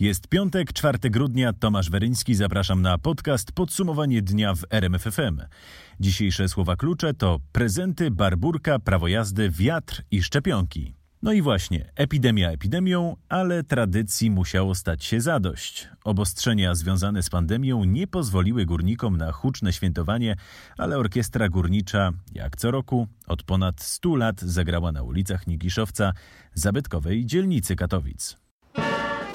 Jest piątek, 4 grudnia, Tomasz Weryński, zapraszam na podcast Podsumowanie dnia w RMFFM. Dzisiejsze słowa klucze to prezenty, barburka, prawo jazdy, wiatr i szczepionki. No i właśnie, epidemia epidemią, ale tradycji musiało stać się zadość. Obostrzenia związane z pandemią nie pozwoliły górnikom na huczne świętowanie, ale orkiestra górnicza, jak co roku, od ponad 100 lat zagrała na ulicach Nikiszowca, zabytkowej dzielnicy Katowic.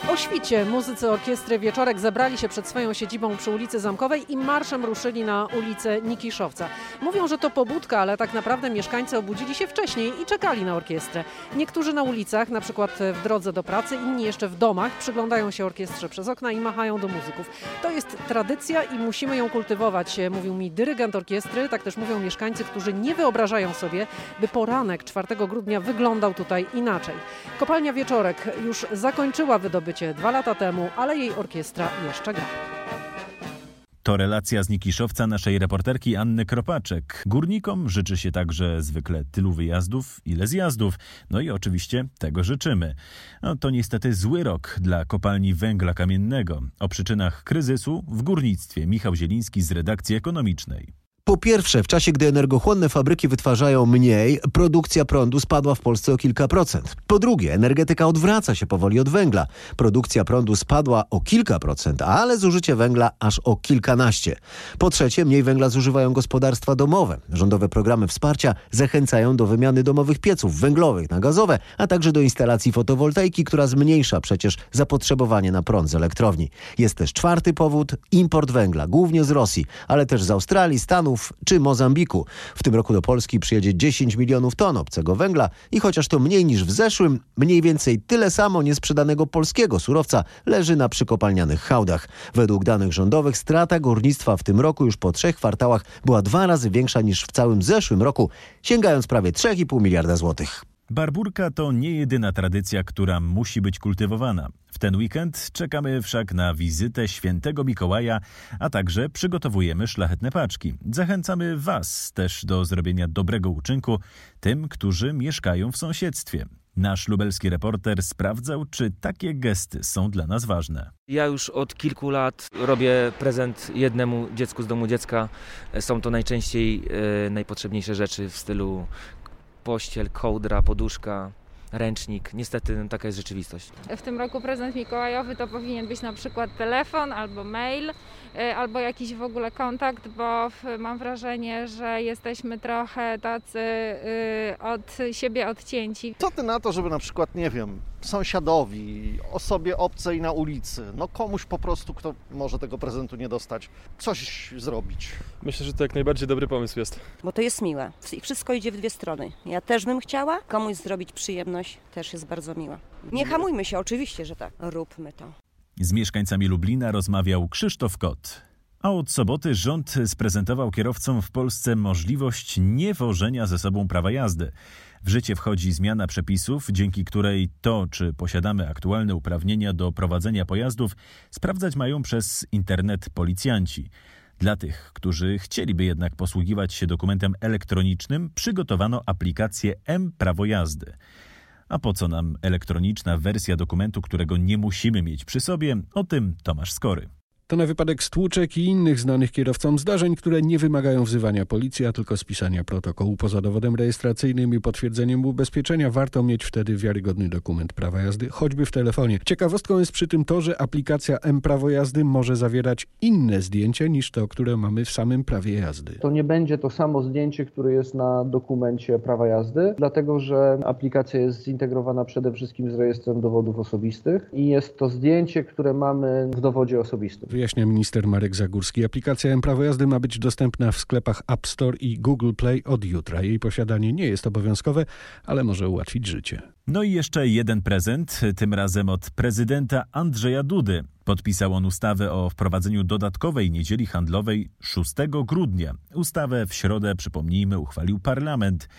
O świcie muzycy orkiestry Wieczorek zebrali się przed swoją siedzibą przy ulicy Zamkowej i marszem ruszyli na ulicę Nikiszowca. Mówią, że to pobudka, ale tak naprawdę mieszkańcy obudzili się wcześniej i czekali na orkiestrę. Niektórzy na ulicach, na przykład w drodze do pracy, inni jeszcze w domach, przyglądają się orkiestrze przez okna i machają do muzyków. To jest tradycja i musimy ją kultywować, mówił mi dyrygent orkiestry, tak też mówią mieszkańcy, którzy nie wyobrażają sobie, by poranek 4 grudnia wyglądał tutaj inaczej. Kopalnia Wieczorek już zakończyła wydobycie dwa lata temu, ale jej orkiestra jeszcze gra. To relacja z Nikiszowca naszej reporterki Anny Kropaczek. Górnikom życzy się także zwykle tylu wyjazdów, ile zjazdów. No i oczywiście tego życzymy. No, to niestety zły rok dla kopalni węgla kamiennego. O przyczynach kryzysu w górnictwie Michał Zieliński z redakcji ekonomicznej. Po pierwsze, w czasie gdy energochłonne fabryki wytwarzają mniej, produkcja prądu spadła w Polsce o kilka procent. Po drugie, energetyka odwraca się powoli od węgla. Produkcja prądu spadła o kilka procent, ale zużycie węgla aż o kilkanaście. Po trzecie, mniej węgla zużywają gospodarstwa domowe. Rządowe programy wsparcia zachęcają do wymiany domowych pieców węglowych na gazowe, a także do instalacji fotowoltaiki, która zmniejsza przecież zapotrzebowanie na prąd z elektrowni. Jest też czwarty powód, import węgla, głównie z Rosji, ale też z Australii, Stanów, czy Mozambiku. W tym roku do Polski przyjedzie 10 milionów ton obcego węgla i chociaż to mniej niż w zeszłym, mniej więcej tyle samo niesprzedanego polskiego surowca leży na przykopalnianych hałdach. Według danych rządowych strata górnictwa w tym roku już po trzech kwartałach była dwa razy większa niż w całym zeszłym roku, sięgając prawie 3,5 miliarda złotych. Barburka to nie jedyna tradycja, która musi być kultywowana. W ten weekend czekamy wszak na wizytę świętego Mikołaja, a także przygotowujemy szlachetne paczki. Zachęcamy Was też do zrobienia dobrego uczynku tym, którzy mieszkają w sąsiedztwie. Nasz lubelski reporter sprawdzał, czy takie gesty są dla nas ważne. Ja już od kilku lat robię prezent jednemu dziecku z domu dziecka. Są to najczęściej e, najpotrzebniejsze rzeczy w stylu pościel, kołdra, poduszka, ręcznik. Niestety no, taka jest rzeczywistość. W tym roku prezent mikołajowy to powinien być na przykład telefon albo mail, e, albo jakiś w ogóle kontakt, bo mam wrażenie, że jesteśmy trochę tacy y, od siebie odcięci. Co ty na to, żeby na przykład, nie wiem, sąsiadowi, osobie obcej na ulicy, no komuś po prostu, kto może tego prezentu nie dostać, coś zrobić? Myślę, że to jak najbardziej dobry pomysł jest. Bo to jest miłe. I wszystko idzie w dwie strony. Ja też bym chciała komuś zrobić przyjemność, też jest bardzo miła. Nie hamujmy się, oczywiście, że tak. Róbmy to. Z mieszkańcami Lublina rozmawiał Krzysztof Kot. A od soboty rząd sprezentował kierowcom w Polsce możliwość niewożenia ze sobą prawa jazdy. W życie wchodzi zmiana przepisów, dzięki której to, czy posiadamy aktualne uprawnienia do prowadzenia pojazdów, sprawdzać mają przez internet policjanci. Dla tych, którzy chcieliby jednak posługiwać się dokumentem elektronicznym, przygotowano aplikację M-Prawo jazdy. A po co nam elektroniczna wersja dokumentu, którego nie musimy mieć przy sobie? O tym Tomasz Skory. To na wypadek stłuczek i innych znanych kierowcom zdarzeń, które nie wymagają wzywania policji, a tylko spisania protokołu poza dowodem rejestracyjnym i potwierdzeniem ubezpieczenia. Warto mieć wtedy wiarygodny dokument prawa jazdy, choćby w telefonie. Ciekawostką jest przy tym to, że aplikacja M-Prawo jazdy może zawierać inne zdjęcie niż to, które mamy w samym prawie jazdy. To nie będzie to samo zdjęcie, które jest na dokumencie prawa jazdy, dlatego że aplikacja jest zintegrowana przede wszystkim z rejestrem dowodów osobistych i jest to zdjęcie, które mamy w dowodzie osobistym wyjaśnia minister Marek Zagórski. Aplikacja M-Prawo jazdy ma być dostępna w sklepach App Store i Google Play od jutra. Jej posiadanie nie jest obowiązkowe, ale może ułatwić życie. No i jeszcze jeden prezent, tym razem od prezydenta Andrzeja Dudy. Podpisał on ustawę o wprowadzeniu dodatkowej niedzieli handlowej 6 grudnia. Ustawę w środę, przypomnijmy, uchwalił parlament.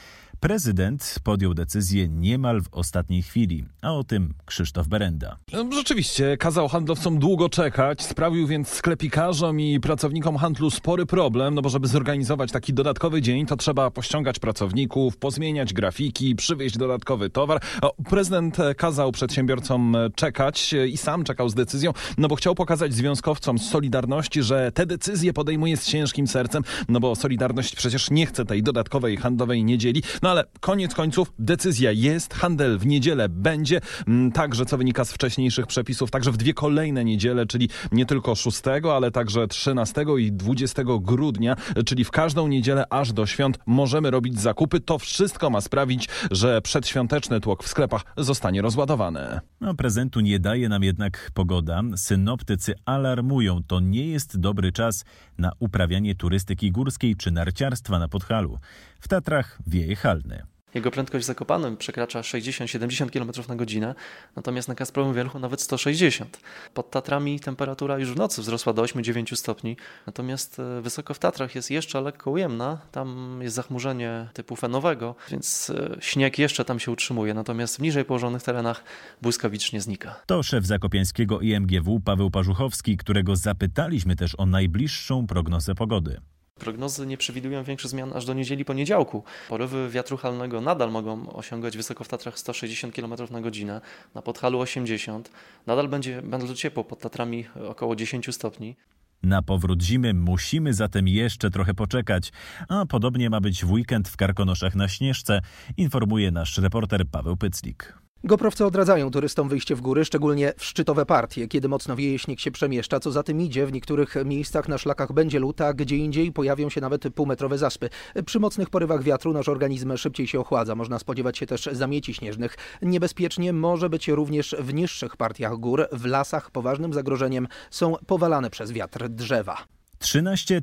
Prezydent podjął decyzję niemal w ostatniej chwili, a o tym Krzysztof Berenda. No, rzeczywiście, kazał handlowcom długo czekać, sprawił więc sklepikarzom i pracownikom handlu spory problem, no bo żeby zorganizować taki dodatkowy dzień, to trzeba pościągać pracowników, pozmieniać grafiki, przywieźć dodatkowy towar. Prezydent kazał przedsiębiorcom czekać i sam czekał z decyzją, no bo chciał pokazać związkowcom z Solidarności, że te decyzje podejmuje z ciężkim sercem, no bo Solidarność przecież nie chce tej dodatkowej handlowej niedzieli. No ale koniec końców decyzja jest, handel w niedzielę będzie, mm, także co wynika z wcześniejszych przepisów, także w dwie kolejne niedziele, czyli nie tylko 6, ale także 13 i 20 grudnia, czyli w każdą niedzielę aż do świąt możemy robić zakupy. To wszystko ma sprawić, że przedświąteczny tłok w sklepach zostanie rozładowany. No, prezentu nie daje nam jednak pogoda. Synoptycy alarmują, to nie jest dobry czas na uprawianie turystyki górskiej czy narciarstwa na Podhalu. W Tatrach wieje halny. Jego prędkość w Zakopanem przekracza 60-70 km na godzinę, natomiast na Kasprowym Wierchu nawet 160. Pod Tatrami temperatura już w nocy wzrosła do 8-9 stopni, natomiast e, wysoko w Tatrach jest jeszcze lekko ujemna. Tam jest zachmurzenie typu fenowego, więc e, śnieg jeszcze tam się utrzymuje, natomiast w niżej położonych terenach błyskawicznie znika. To szef zakopiańskiego IMGW Paweł Parzuchowski, którego zapytaliśmy też o najbliższą prognozę pogody. Prognozy nie przewidują większych zmian aż do niedzieli poniedziałku. Porywy wiatru halnego nadal mogą osiągać wysoko w Tatrach 160 km na godzinę, na Podhalu 80. Nadal będzie bardzo ciepło, pod Tatrami około 10 stopni. Na powrót zimy musimy zatem jeszcze trochę poczekać, a podobnie ma być w weekend w Karkonoszach na Śnieżce, informuje nasz reporter Paweł Pyclik. Goprowcy odradzają turystom wyjście w góry, szczególnie w szczytowe partie, kiedy mocno wieje, śnieg się przemieszcza. Co za tym idzie, w niektórych miejscach na szlakach będzie lód, a gdzie indziej pojawią się nawet półmetrowe zaspy. Przy mocnych porywach wiatru nasz organizm szybciej się ochładza. Można spodziewać się też zamieci śnieżnych. Niebezpiecznie może być również w niższych partiach gór. W lasach poważnym zagrożeniem są powalane przez wiatr drzewa. 13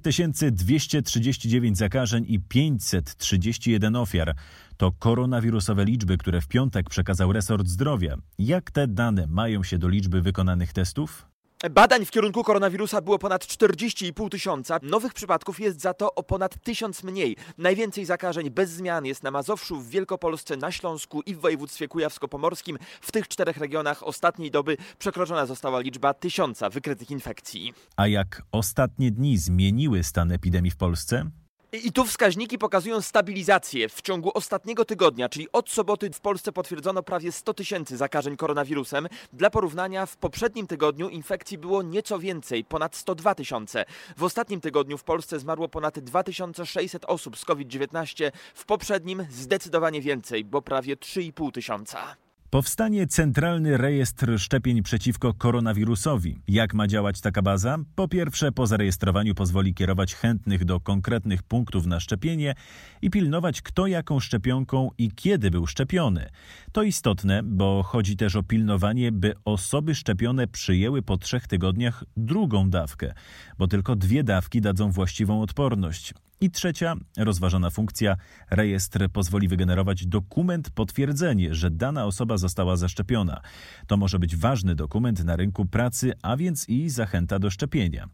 239 zakażeń i 531 ofiar. To koronawirusowe liczby, które w piątek przekazał resort zdrowia. Jak te dane mają się do liczby wykonanych testów? Badań w kierunku koronawirusa było ponad 40,5 tysiąca. Nowych przypadków jest za to o ponad tysiąc mniej. Najwięcej zakażeń bez zmian jest na Mazowszu, w Wielkopolsce, na Śląsku i w województwie kujawsko-pomorskim. W tych czterech regionach ostatniej doby przekroczona została liczba tysiąca wykrytych infekcji. A jak ostatnie dni zmieniły stan epidemii w Polsce? I tu wskaźniki pokazują stabilizację. W ciągu ostatniego tygodnia, czyli od soboty w Polsce potwierdzono prawie 100 tysięcy zakażeń koronawirusem. Dla porównania w poprzednim tygodniu infekcji było nieco więcej, ponad 102 tysiące. W ostatnim tygodniu w Polsce zmarło ponad 2600 osób z COVID-19. W poprzednim zdecydowanie więcej, bo prawie 3,5 tysiąca. Powstanie Centralny Rejestr Szczepień przeciwko koronawirusowi. Jak ma działać taka baza? Po pierwsze, po zarejestrowaniu pozwoli kierować chętnych do konkretnych punktów na szczepienie i pilnować, kto jaką szczepionką i kiedy był szczepiony. To istotne, bo chodzi też o pilnowanie, by osoby szczepione przyjęły po trzech tygodniach drugą dawkę, bo tylko dwie dawki dadzą właściwą odporność. I trzecia, rozważana funkcja, rejestr pozwoli wygenerować dokument potwierdzenie, że dana osoba została zaszczepiona. To może być ważny dokument na rynku pracy, a więc i zachęta do szczepienia.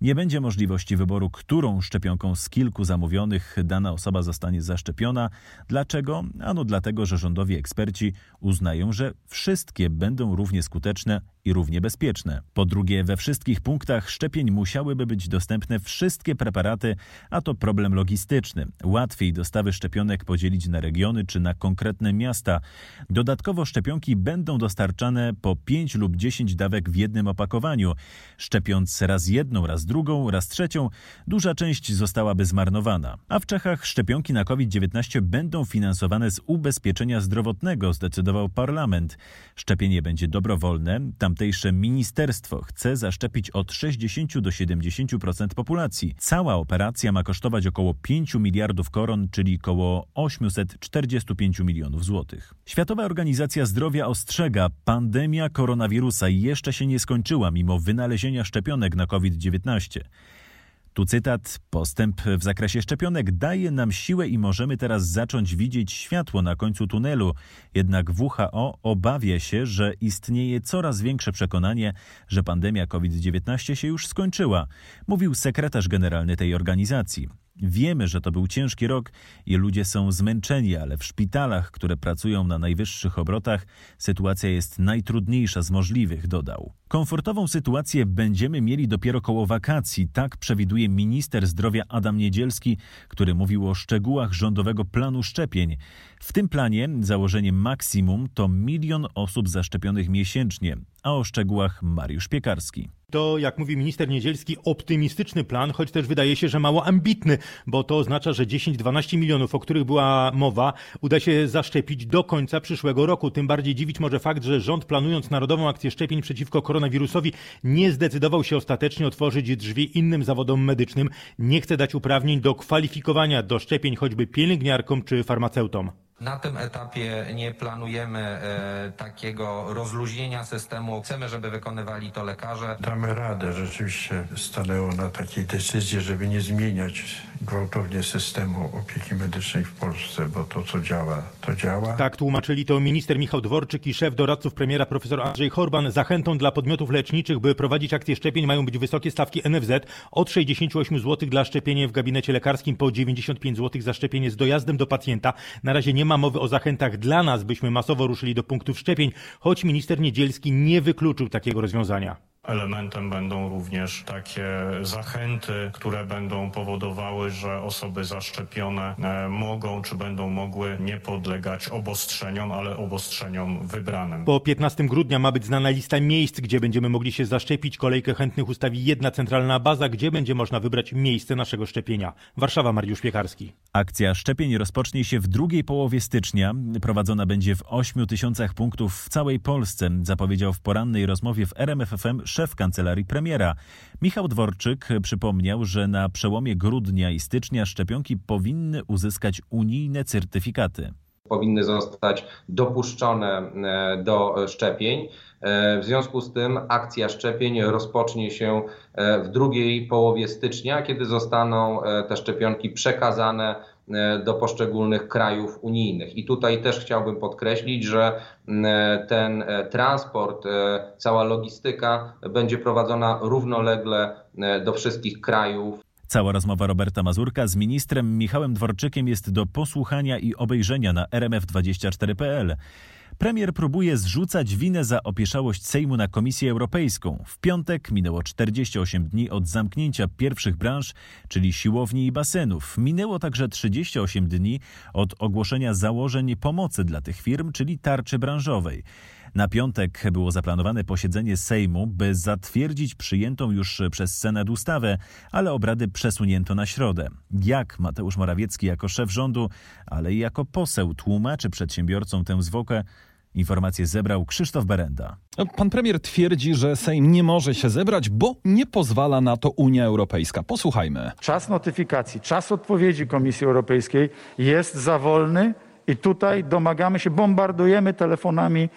Nie będzie możliwości wyboru, którą szczepionką z kilku zamówionych dana osoba zostanie zaszczepiona. Dlaczego? Ano dlatego, że rządowi eksperci uznają, że wszystkie będą równie skuteczne i równie bezpieczne. Po drugie, we wszystkich punktach szczepień musiałyby być dostępne wszystkie preparaty, a to problem logistyczny. Łatwiej dostawy szczepionek podzielić na regiony czy na konkretne miasta. Dodatkowo szczepionki będą dostarczane po 5 lub 10 dawek w jednym opakowaniu. Szczepiąc raz jedną, raz drugą, raz trzecią, duża część zostałaby zmarnowana. A w Czechach szczepionki na COVID-19 będą finansowane z ubezpieczenia zdrowotnego, zdecydował parlament. Szczepienie będzie dobrowolne, tamtejsze ministerstwo chce zaszczepić od 60 do 70% populacji. Cała operacja ma kosztować około 5 miliardów koron, czyli około 845 milionów złotych. Światowa Organizacja Zdrowia ostrzega, pandemia koronawirusa jeszcze się nie skończyła mimo wynalezienia szczepionek na COVID-19. Tu cytat: Postęp w zakresie szczepionek daje nam siłę i możemy teraz zacząć widzieć światło na końcu tunelu. Jednak WHO obawia się, że istnieje coraz większe przekonanie, że pandemia COVID-19 się już skończyła, mówił sekretarz generalny tej organizacji. Wiemy, że to był ciężki rok i ludzie są zmęczeni, ale w szpitalach, które pracują na najwyższych obrotach, sytuacja jest najtrudniejsza z możliwych, dodał. Komfortową sytuację będziemy mieli dopiero koło wakacji, tak przewiduje minister zdrowia Adam Niedzielski, który mówił o szczegółach rządowego planu szczepień. W tym planie założenie maksimum to milion osób zaszczepionych miesięcznie, a o szczegółach Mariusz Piekarski. To, jak mówi minister Niedzielski, optymistyczny plan, choć też wydaje się, że mało ambitny, bo to oznacza, że 10-12 milionów, o których była mowa, uda się zaszczepić do końca przyszłego roku. Tym bardziej dziwić może fakt, że rząd planując Narodową Akcję Szczepień przeciwko koronawirusowi nie zdecydował się ostatecznie otworzyć drzwi innym zawodom medycznym. Nie chce dać uprawnień do kwalifikowania do szczepień choćby pielęgniarkom czy farmaceutom. Na tym etapie nie planujemy e, takiego rozluźnienia systemu. Chcemy, żeby wykonywali to lekarze. Damy radę. Rzeczywiście stanęło na takiej decyzji, żeby nie zmieniać gwałtownie systemu opieki medycznej w Polsce, bo to, co działa, to działa. Tak tłumaczyli to minister Michał Dworczyk i szef doradców premiera profesor Andrzej Horban. Zachętą dla podmiotów leczniczych, by prowadzić akcję szczepień mają być wysokie stawki NFZ od 68 zł dla szczepienia w gabinecie lekarskim po 95 zł za szczepienie z dojazdem do pacjenta. Na razie nie ma mowy o zachętach dla nas, byśmy masowo ruszyli do punktów szczepień, choć minister Niedzielski nie wykluczył takiego rozwiązania. Elementem będą również takie zachęty, które będą powodowały, że osoby zaszczepione e, mogą czy będą mogły nie podlegać obostrzeniom, ale obostrzeniom wybranym. Po 15 grudnia ma być znana lista miejsc, gdzie będziemy mogli się zaszczepić. Kolejkę chętnych ustawi jedna centralna baza, gdzie będzie można wybrać miejsce naszego szczepienia. Warszawa, Mariusz Piekarski. Akcja szczepień rozpocznie się w drugiej połowie stycznia. Prowadzona będzie w 8 tysiącach punktów w całej Polsce, zapowiedział w porannej rozmowie w RMFFM szef kancelarii premiera. Michał Dworczyk przypomniał, że na przełomie grudnia i stycznia szczepionki powinny uzyskać unijne certyfikaty. Powinny zostać dopuszczone e, do szczepień. E, w związku z tym akcja szczepień rozpocznie się e, w drugiej połowie stycznia, kiedy zostaną te szczepionki przekazane do poszczególnych krajów unijnych. I tutaj też chciałbym podkreślić, że e, ten e, transport, cała logistyka będzie prowadzona równolegle do wszystkich krajów. Cała rozmowa Roberta Mazurka z ministrem Michałem Dworczykiem jest do posłuchania i obejrzenia na rmf24.pl. Premier próbuje zrzucać winę za opieszałość Sejmu na Komisję Europejską. W piątek minęło 48 dni od zamknięcia pierwszych branż, czyli siłowni i basenów. Minęło także 38 dni od ogłoszenia założeń pomocy dla tych firm, czyli tarczy branżowej. Na piątek było zaplanowane posiedzenie Sejmu, by zatwierdzić przyjętą już przez Senat ustawę, ale obrady przesunięto na środę. Jak Mateusz Morawiecki jako szef rządu, ale i jako poseł tłumaczy przedsiębiorcom tę zwłokę, Informacje zebrał Krzysztof Berenda. Pan premier twierdzi, że Sejm nie może się zebrać, bo nie pozwala na to Unia Europejska. Posłuchajmy. Czas notyfikacji, czas odpowiedzi Komisji Europejskiej jest za wolny i tutaj domagamy się, bombardujemy telefonami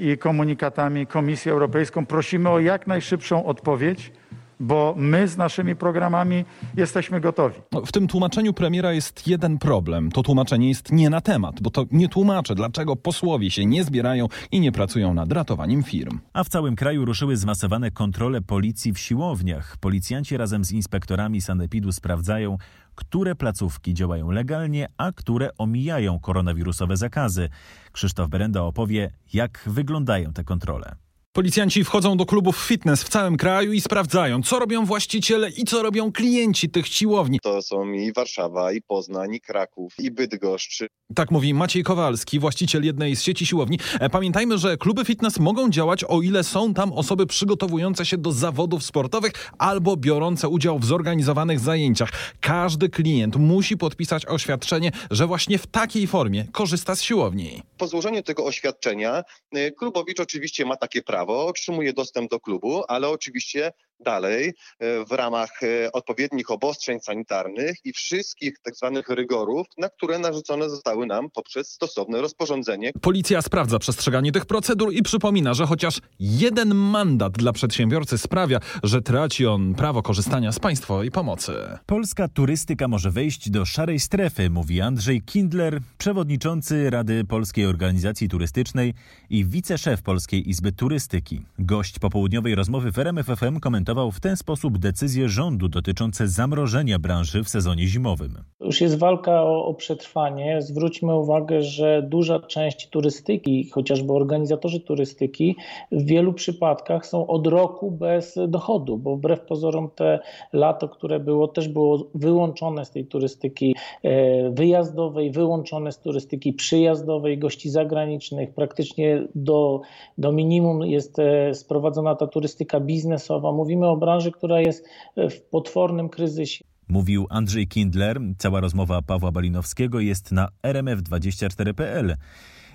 i komunikatami Komisję Europejską. Prosimy o jak najszybszą odpowiedź bo my z naszymi programami jesteśmy gotowi. No, w tym tłumaczeniu premiera jest jeden problem. To tłumaczenie jest nie na temat, bo to nie tłumaczy, dlaczego posłowie się nie zbierają i nie pracują nad ratowaniem firm. A w całym kraju ruszyły zmasowane kontrole policji w siłowniach. Policjanci razem z inspektorami sanepidu sprawdzają, które placówki działają legalnie, a które omijają koronawirusowe zakazy. Krzysztof Berenda opowie, jak wyglądają te kontrole. Policjanci wchodzą do klubów fitness w całym kraju i sprawdzają, co robią właściciele i co robią klienci tych siłowni. To są i Warszawa, i Poznań, i Kraków, i Bydgoszcz. Tak mówi Maciej Kowalski, właściciel jednej z sieci siłowni. E, pamiętajmy, że kluby fitness mogą działać, o ile są tam osoby przygotowujące się do zawodów sportowych albo biorące udział w zorganizowanych zajęciach. Każdy klient musi podpisać oświadczenie, że właśnie w takiej formie korzysta z siłowni. Po złożeniu tego oświadczenia y, klubowicz oczywiście ma takie prawo prawo, otrzymuje dostęp do klubu, ale oczywiście dalej e, w ramach e, odpowiednich obostrzeń sanitarnych i wszystkich tak zwanych rygorów, na które narzucone zostały nam poprzez stosowne rozporządzenie. Policja sprawdza przestrzeganie tych procedur i przypomina, że chociaż jeden mandat dla przedsiębiorcy sprawia, że traci on prawo korzystania z państwowej pomocy. Polska turystyka może wejść do szarej strefy, mówi Andrzej Kindler, przewodniczący Rady Polskiej Organizacji Turystycznej i wiceszef Polskiej Izby Turystyki. Gość popołudniowej rozmowy w RMFFM komentuje skomentował w ten sposób decyzje rządu dotyczące zamrożenia branży w sezonie zimowym. Już jest walka o, o przetrwanie. Zwróćmy uwagę, że duża część turystyki, chociażby organizatorzy turystyki, w wielu przypadkach są od roku bez dochodu, bo wbrew pozorom te lato, które było, też było wyłączone z tej turystyki e, wyjazdowej, wyłączone z turystyki przyjazdowej, gości zagranicznych. Praktycznie do, do minimum jest e, sprowadzona ta turystyka biznesowa. Mówimy o branży, która jest w potwornym kryzysie. Mówił Andrzej Kindler. Cała rozmowa Pawła Balinowskiego jest na rmf24.pl.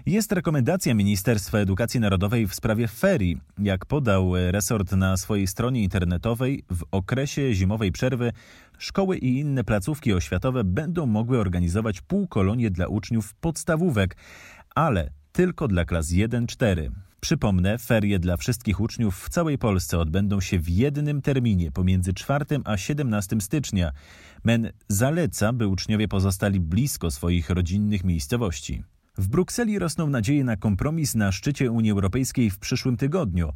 Jest rekomendacja Ministerstwa Edukacji Narodowej w sprawie ferii. Jak podał resort na swojej stronie internetowej, w okresie zimowej przerwy szkoły i inne placówki oświatowe będą mogły organizować półkolonie dla uczniów podstawówek, ale tylko dla klas 1-4. Przypomnę, ferie dla wszystkich uczniów w całej Polsce odbędą się w jednym terminie pomiędzy 4 a 17 stycznia. MEN zaleca, by uczniowie pozostali blisko swoich rodzinnych miejscowości. W Brukseli rosną nadzieje na kompromis na szczycie Unii Europejskiej w przyszłym tygodniu.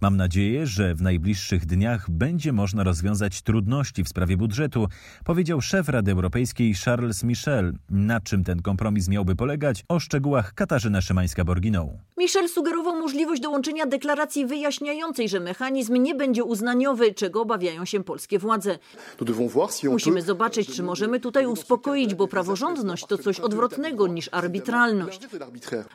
Mam nadzieję, że w najbliższych dniach będzie można rozwiązać trudności w sprawie budżetu, powiedział szef Rady Europejskiej Charles Michel. Na czym ten kompromis miałby polegać? O szczegółach Katarzyna Szymańska-Borginą. Michel sugerował możliwość dołączenia deklaracji wyjaśniającej, że mechanizm nie będzie uznaniowy, czego obawiają się polskie władze. Musimy zobaczyć, czy możemy tutaj uspokoić, bo praworządność to coś odwrotnego niż arbitralność.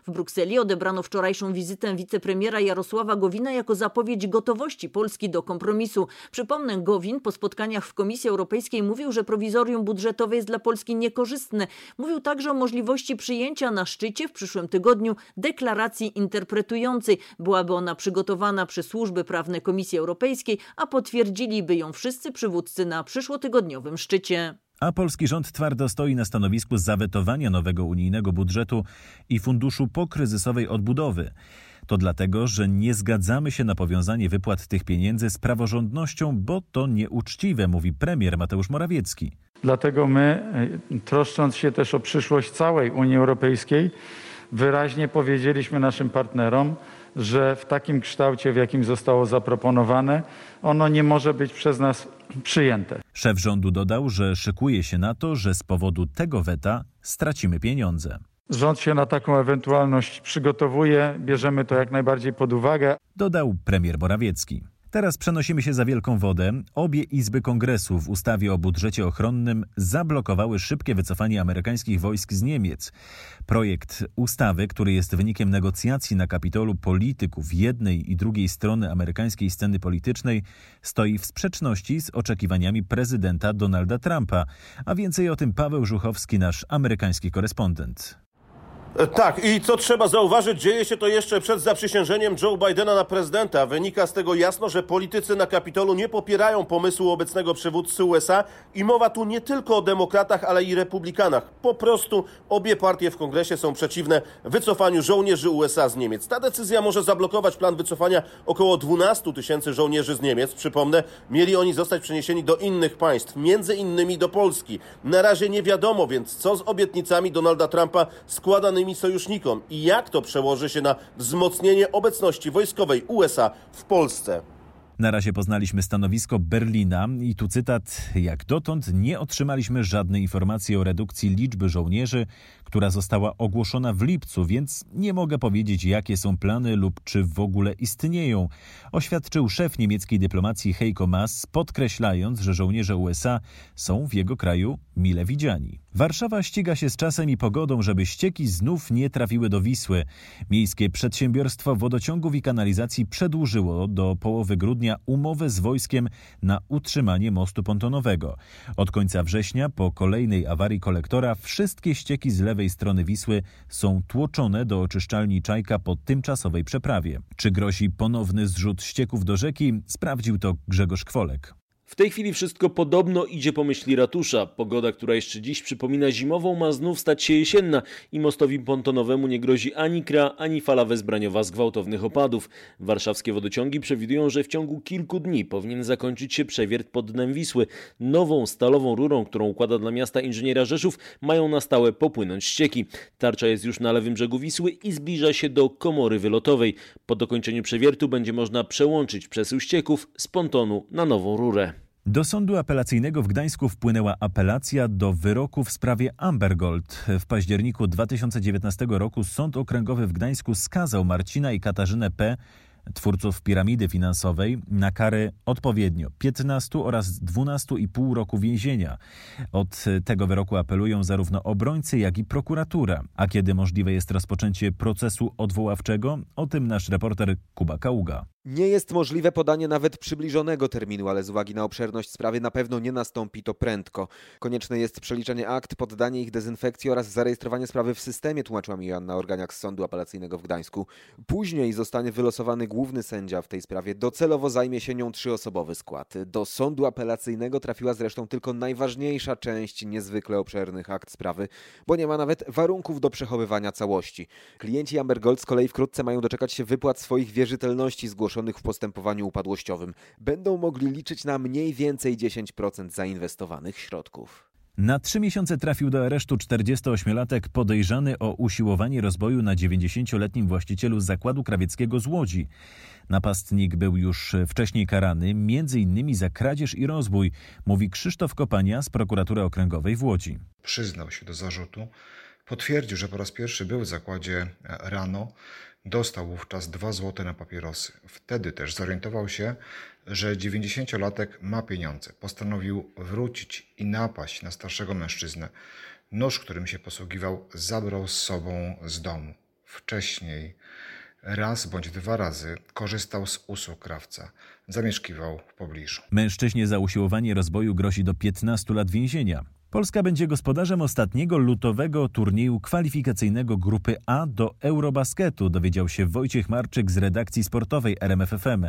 W Brukseli odebrano wczorajszą wizytę wicepremiera Jarosława Gowina jako zapowiedź gotowości Polski do kompromisu. Przypomnę, Gowin po spotkaniach w Komisji Europejskiej mówił, że prowizorium budżetowe jest dla Polski niekorzystne. Mówił także o możliwości przyjęcia na szczycie w przyszłym tygodniu deklaracji interpretującej. Byłaby ona przygotowana przez służby prawne Komisji Europejskiej, a potwierdziliby ją wszyscy przywódcy na przyszłotygodniowym szczycie. A polski rząd twardo stoi na stanowisku zawetowania nowego unijnego budżetu i funduszu pokryzysowej odbudowy. To dlatego, że nie zgadzamy się na powiązanie wypłat tych pieniędzy z praworządnością, bo to nieuczciwe, mówi premier Mateusz Morawiecki. Dlatego my, troszcząc się też o przyszłość całej Unii Europejskiej, wyraźnie powiedzieliśmy naszym partnerom, że w takim kształcie, w jakim zostało zaproponowane, ono nie może być przez nas przyjęte. Szef rządu dodał, że szykuje się na to, że z powodu tego weta stracimy pieniądze. Rząd się na taką ewentualność przygotowuje, bierzemy to jak najbardziej pod uwagę. Dodał premier Morawiecki. Teraz przenosimy się za wielką wodę. Obie izby kongresu w ustawie o budżecie ochronnym zablokowały szybkie wycofanie amerykańskich wojsk z Niemiec. Projekt ustawy, który jest wynikiem negocjacji na Kapitolu polityków jednej i drugiej strony amerykańskiej sceny politycznej, stoi w sprzeczności z oczekiwaniami prezydenta Donalda Trumpa. A więcej o tym Paweł Żuchowski, nasz amerykański korespondent. Tak, i co trzeba zauważyć, dzieje się to jeszcze przed zaprzysiężeniem Joe Bidena na prezydenta. Wynika z tego jasno, że politycy na Kapitolu nie popierają pomysłu obecnego przywódcy USA i mowa tu nie tylko o demokratach, ale i republikanach. Po prostu obie partie w kongresie są przeciwne wycofaniu żołnierzy USA z Niemiec. Ta decyzja może zablokować plan wycofania około 12 tysięcy żołnierzy z Niemiec. Przypomnę, mieli oni zostać przeniesieni do innych państw, między innymi do Polski. Na razie nie wiadomo więc, co z obietnicami Donalda Trumpa składanymi sojusznikom i jak to przełoży się na wzmocnienie obecności wojskowej USA w Polsce. Na razie poznaliśmy stanowisko Berlina i tu cytat: Jak dotąd nie otrzymaliśmy żadnej informacji o redukcji liczby żołnierzy, która została ogłoszona w lipcu, więc nie mogę powiedzieć, jakie są plany lub czy w ogóle istnieją, oświadczył szef niemieckiej dyplomacji Heiko Maas, podkreślając, że żołnierze USA są w jego kraju mile widziani. Warszawa ściga się z czasem i pogodą, żeby ścieki znów nie trafiły do Wisły. Miejskie przedsiębiorstwo wodociągów i kanalizacji przedłużyło do połowy grudnia umowę z wojskiem na utrzymanie mostu pontonowego. Od końca września, po kolejnej awarii kolektora, wszystkie ścieki z lewej strony Wisły są tłoczone do oczyszczalni Czajka po tymczasowej przeprawie. Czy grozi ponowny zrzut ścieków do rzeki? Sprawdził to Grzegorz Kwolek. W tej chwili wszystko podobno idzie po myśli ratusza. Pogoda, która jeszcze dziś przypomina zimową, ma znów stać się jesienna i mostowi pontonowemu nie grozi ani kra, ani fala wezbraniowa z gwałtownych opadów. Warszawskie wodociągi przewidują, że w ciągu kilku dni powinien zakończyć się przewiert pod dnem Wisły. Nową stalową rurą, którą układa dla miasta inżyniera Rzeszów, mają na stałe popłynąć ścieki. Tarcza jest już na lewym brzegu Wisły i zbliża się do komory wylotowej. Po dokończeniu przewiertu będzie można przełączyć przesył ścieków z pontonu na nową rurę. Do sądu apelacyjnego w Gdańsku wpłynęła apelacja do wyroku w sprawie Amber Gold. W październiku 2019 roku Sąd Okręgowy w Gdańsku skazał Marcina i Katarzynę P., twórców piramidy finansowej, na kary odpowiednio 15 oraz 12,5 roku więzienia. Od tego wyroku apelują zarówno obrońcy, jak i prokuratura. A kiedy możliwe jest rozpoczęcie procesu odwoławczego? O tym nasz reporter Kuba Kaługa. Nie jest możliwe podanie nawet przybliżonego terminu, ale z uwagi na obszerność sprawy na pewno nie nastąpi to prędko. Konieczne jest przeliczenie akt, poddanie ich dezynfekcji oraz zarejestrowanie sprawy w systemie, tłumaczyła mi Joanna Organiak z Sądu Apelacyjnego w Gdańsku. Później zostanie wylosowany główny sędzia w tej sprawie. Docelowo zajmie się nią trzyosobowy skład. Do Sądu Apelacyjnego trafiła zresztą tylko najważniejsza część niezwykle obszernych akt sprawy, bo nie ma nawet warunków do przechowywania całości. Klienci Amber Gold z kolei wkrótce mają doczekać się wypłat swoich wierzytelności zgłoszonych w postępowaniu upadłościowym. Będą mogli liczyć na mniej więcej 10% zainwestowanych środków. Na trzy miesiące trafił do aresztu 48-latek podejrzany o usiłowanie rozboju na 90-letnim właścicielu zakładu krawieckiego z Łodzi. Napastnik był już wcześniej karany, m.in. za kradzież i rozbój, mówi Krzysztof Kopania z prokuratury okręgowej w Łodzi. Przyznał się do zarzutu, potwierdził, że po raz pierwszy był w zakładzie rano, Dostał wówczas 2 złote na papierosy. Wtedy też zorientował się, że 90-latek ma pieniądze. Postanowił wrócić i napaść na starszego mężczyznę. Nóż, którym się posługiwał, zabrał z sobą z domu. Wcześniej raz bądź dwa razy korzystał z usług krawca. Zamieszkiwał w pobliżu. Mężczyźnie za usiłowanie rozboju grozi do 15 lat więzienia. Polska będzie gospodarzem ostatniego lutowego turnieju kwalifikacyjnego grupy A do Eurobasketu, dowiedział się Wojciech Marczyk z redakcji sportowej RMFFM.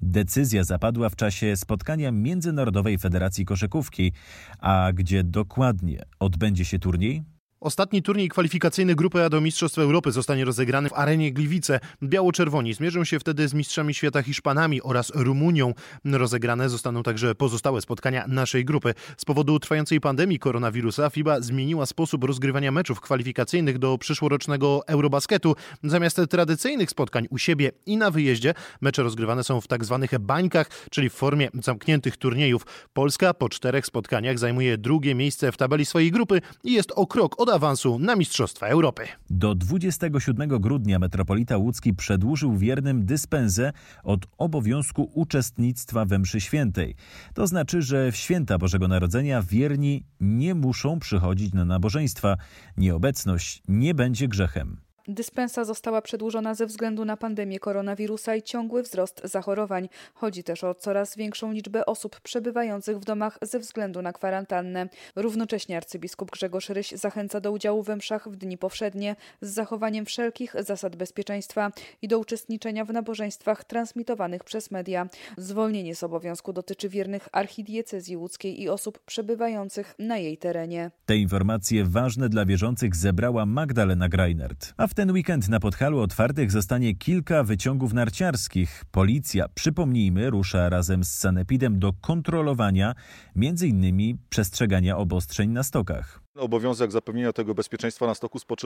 Decyzja zapadła w czasie spotkania Międzynarodowej Federacji Koszykówki, a gdzie dokładnie odbędzie się turniej? Ostatni turniej kwalifikacyjny Grupy A do Mistrzostw Europy zostanie rozegrany w arenie Gliwice. Biało-czerwoni zmierzą się wtedy z mistrzami świata Hiszpanami oraz Rumunią. Rozegrane zostaną także pozostałe spotkania naszej grupy. Z powodu trwającej pandemii koronawirusa FIBA zmieniła sposób rozgrywania meczów kwalifikacyjnych do przyszłorocznego Eurobasketu. Zamiast tradycyjnych spotkań u siebie i na wyjeździe, mecze rozgrywane są w tak zwanych bańkach, czyli w formie zamkniętych turniejów. Polska po czterech spotkaniach zajmuje drugie miejsce w tabeli swojej grupy i jest o krok od awansu na Mistrzostwa Europy. Do 27 grudnia metropolita łódzki przedłużył wiernym dyspensę od obowiązku uczestnictwa we mszy świętej. To znaczy, że w święta Bożego Narodzenia wierni nie muszą przychodzić na nabożeństwa. Nieobecność nie będzie grzechem. Dyspensa została przedłużona ze względu na pandemię koronawirusa i ciągły wzrost zachorowań. Chodzi też o coraz większą liczbę osób przebywających w domach ze względu na kwarantannę. Równocześnie arcybiskup Grzegorz Ryś zachęca do udziału we mszach w dni powszednie z zachowaniem wszelkich zasad bezpieczeństwa i do uczestniczenia w nabożeństwach transmitowanych przez media. Zwolnienie z obowiązku dotyczy wiernych archidiecezji łódzkiej i osób przebywających na jej terenie. Te informacje ważne dla wierzących zebrała Magdalena Greinert. A w ten weekend na Podhalu otwartych zostanie kilka wyciągów narciarskich. Policja, przypomnijmy, rusza razem z Sanepidem do kontrolowania m.in. przestrzegania obostrzeń na stokach. Obowiązek zapewnienia tego bezpieczeństwa na stoku spoczywa